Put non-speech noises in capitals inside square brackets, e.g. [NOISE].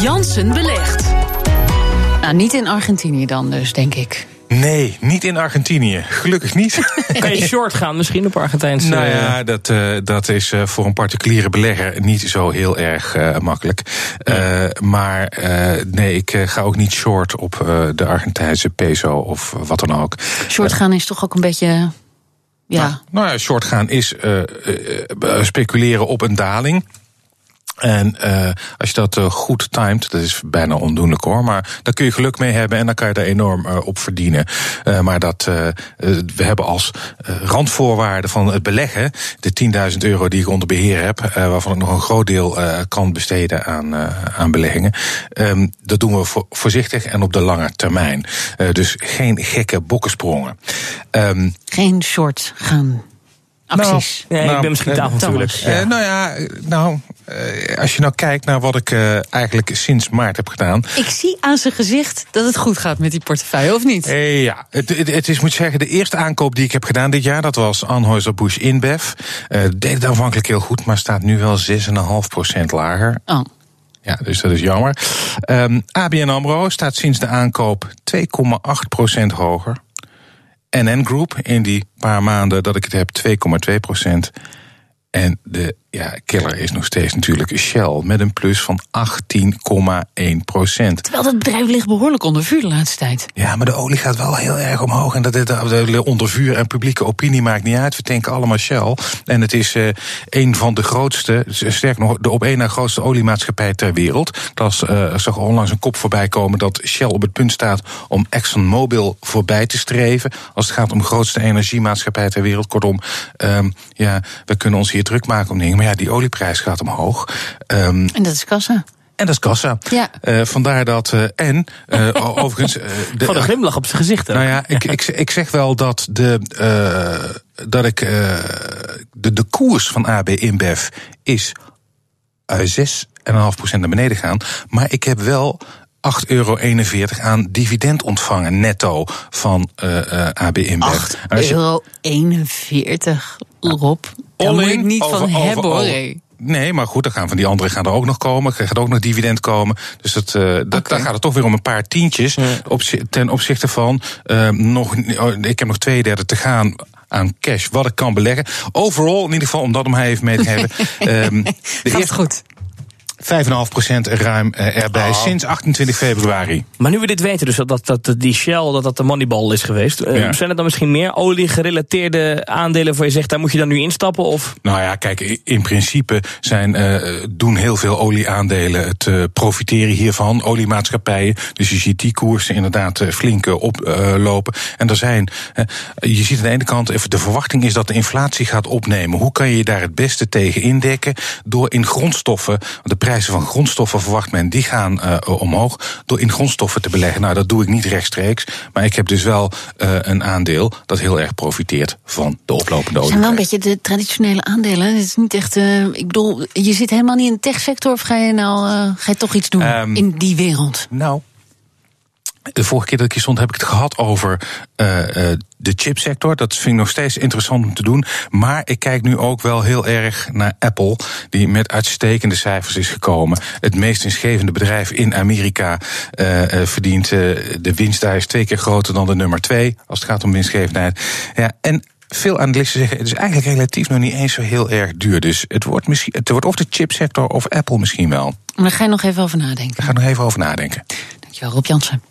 Jansen belegt. Nou, niet in Argentinië dan dus, denk ik. Nee, niet in Argentinië. Gelukkig niet. [LAUGHS] Kan je short gaan misschien op Argentijnse... Nou ja, dat, uh, dat is uh, voor een particuliere belegger niet zo heel erg uh, makkelijk. Maar nee, ik ga ook niet short op de Argentijnse peso of wat dan ook. Short gaan is toch ook een beetje... Ja. Nou, nou ja, short gaan is speculeren op een daling. En uh, als je dat uh, goed timed, dat is bijna ondoenlijk hoor, maar daar kun je geluk mee hebben en dan kan je daar enorm uh, op verdienen. maar dat we hebben als randvoorwaarde van het beleggen de 10.000 euro die ik onder beheer heb, waarvan ik nog een groot deel kan besteden aan, aan beleggingen. Um, dat doen we vo voorzichtig en op de lange termijn. dus geen gekke bokkensprongen. Um, geen short gaan acties. Nou, nee, nou, ik ben misschien tafel natuurlijk. Ja. Uh, nou ja, nou, als je nou kijkt naar wat ik uh, eigenlijk sinds maart heb gedaan. Ik zie aan zijn gezicht dat het goed gaat met die portefeuille, of niet? ja, het, het, het, is, moet zeggen, de eerste aankoop die ik heb gedaan dit jaar, dat was Anheuser-Busch InBev. deed het aanvankelijk heel goed, maar staat nu wel 6,5% lager. Oh. Ja, dus dat is jammer. Um, ABN AMRO staat sinds de aankoop 2,8% hoger. NN Group in die paar maanden dat ik het heb 2,2 procent. En de ja, killer is nog steeds natuurlijk Shell met een plus van 18,1 procent. Terwijl dat bedrijf ligt behoorlijk onder vuur de laatste tijd. Ja, maar de olie gaat wel heel erg omhoog. En dat het onder vuur en publieke opinie maakt niet uit. We denken allemaal Shell. En het is uh, een van de grootste, sterk nog, de op één na grootste oliemaatschappij ter wereld. Dat uh, zag onlangs een kop voorbij komen dat Shell op het punt staat om ExxonMobil voorbij te streven. Als het gaat om de grootste energiemaatschappij ter wereld. Kortom, um, ja, we kunnen ons hier druk maken om dingen. Ja, die olieprijs gaat omhoog. Um, en dat is kassa. En dat is kassa. Ja. Uh, vandaar dat. Uh, en [LAUGHS] uh, overigens. de, Van een glimlach op zijn gezicht. Nou ja, ik, ik, ik zeg wel dat de. dat ik. de, de koers van AB InBev is 6,5% naar beneden gaan. Maar ik heb wel 8,41 euro aan dividend ontvangen netto van uh, uh, AB InBev. 8,41 euro, Rob. Daar moet ik niet over, van over, hebben hoor. over, Nee, maar goed, dan gaan van die anderen gaan er ook nog komen. Er gaat ook nog dividend komen. Dus dat, uh, dat, okay. dan gaat het toch weer om een paar tientjes. Ja. Op, ten opzichte van uh, nog, ik heb nog twee derde te gaan aan cash, wat ik kan beleggen. Overal, in ieder geval, om dat om hij even mee te geven. um, [LAUGHS] de eerste, goed. 5,5% ruim erbij oh. sinds 28 februari. Maar nu we dit weten, dus dat, dat, dat die Shell dat dat de Moneyball is geweest. Ja. Zijn er dan misschien meer olie-gerelateerde aandelen waar je zegt, daar moet je dan nu instappen? Of? Nou ja, kijk, in principe zijn, uh, doen heel veel olieaandelen het uh, profiteren hiervan. Oliemaatschappijen. Dus je ziet die koersen inderdaad flink oplopen. en er zijn, je ziet aan de ene kant, de verwachting is dat de inflatie gaat opnemen. Hoe kan je daar het beste tegen indekken? Door in grondstoffen, de prijzen van grondstoffen verwacht men, die gaan uh, omhoog door in grondstoffen te beleggen. Nou, dat doe ik niet rechtstreeks, maar ik heb dus wel uh, een aandeel dat heel erg profiteert van de oplopende olie. Het zijn wel een beetje de traditionele aandelen. Het is niet echt, uh, ik bedoel, je zit helemaal niet in de techsector of ga je nou ga je toch iets doen um, in die wereld? Nou, de vorige keer dat ik hier stond, heb ik het gehad over uh, uh, de chipsector. Dat vind ik nog steeds interessant om te doen. Maar ik kijk nu ook wel heel erg naar Apple, die met uitstekende cijfers is gekomen. Het meest winstgevende bedrijf in Amerika uh, verdient. de winst daar is twee keer groter dan de nummer twee, als het gaat om winstgevendheid. Ja, en veel analisten zeggen, het is eigenlijk relatief nog niet eens zo heel erg duur. Dus het wordt, misschien, het wordt of de chipsector of Apple misschien wel. Maar daar ga je nog even over nadenken. Daar ga ik nog even over nadenken. Dankjewel, Rob Jansen.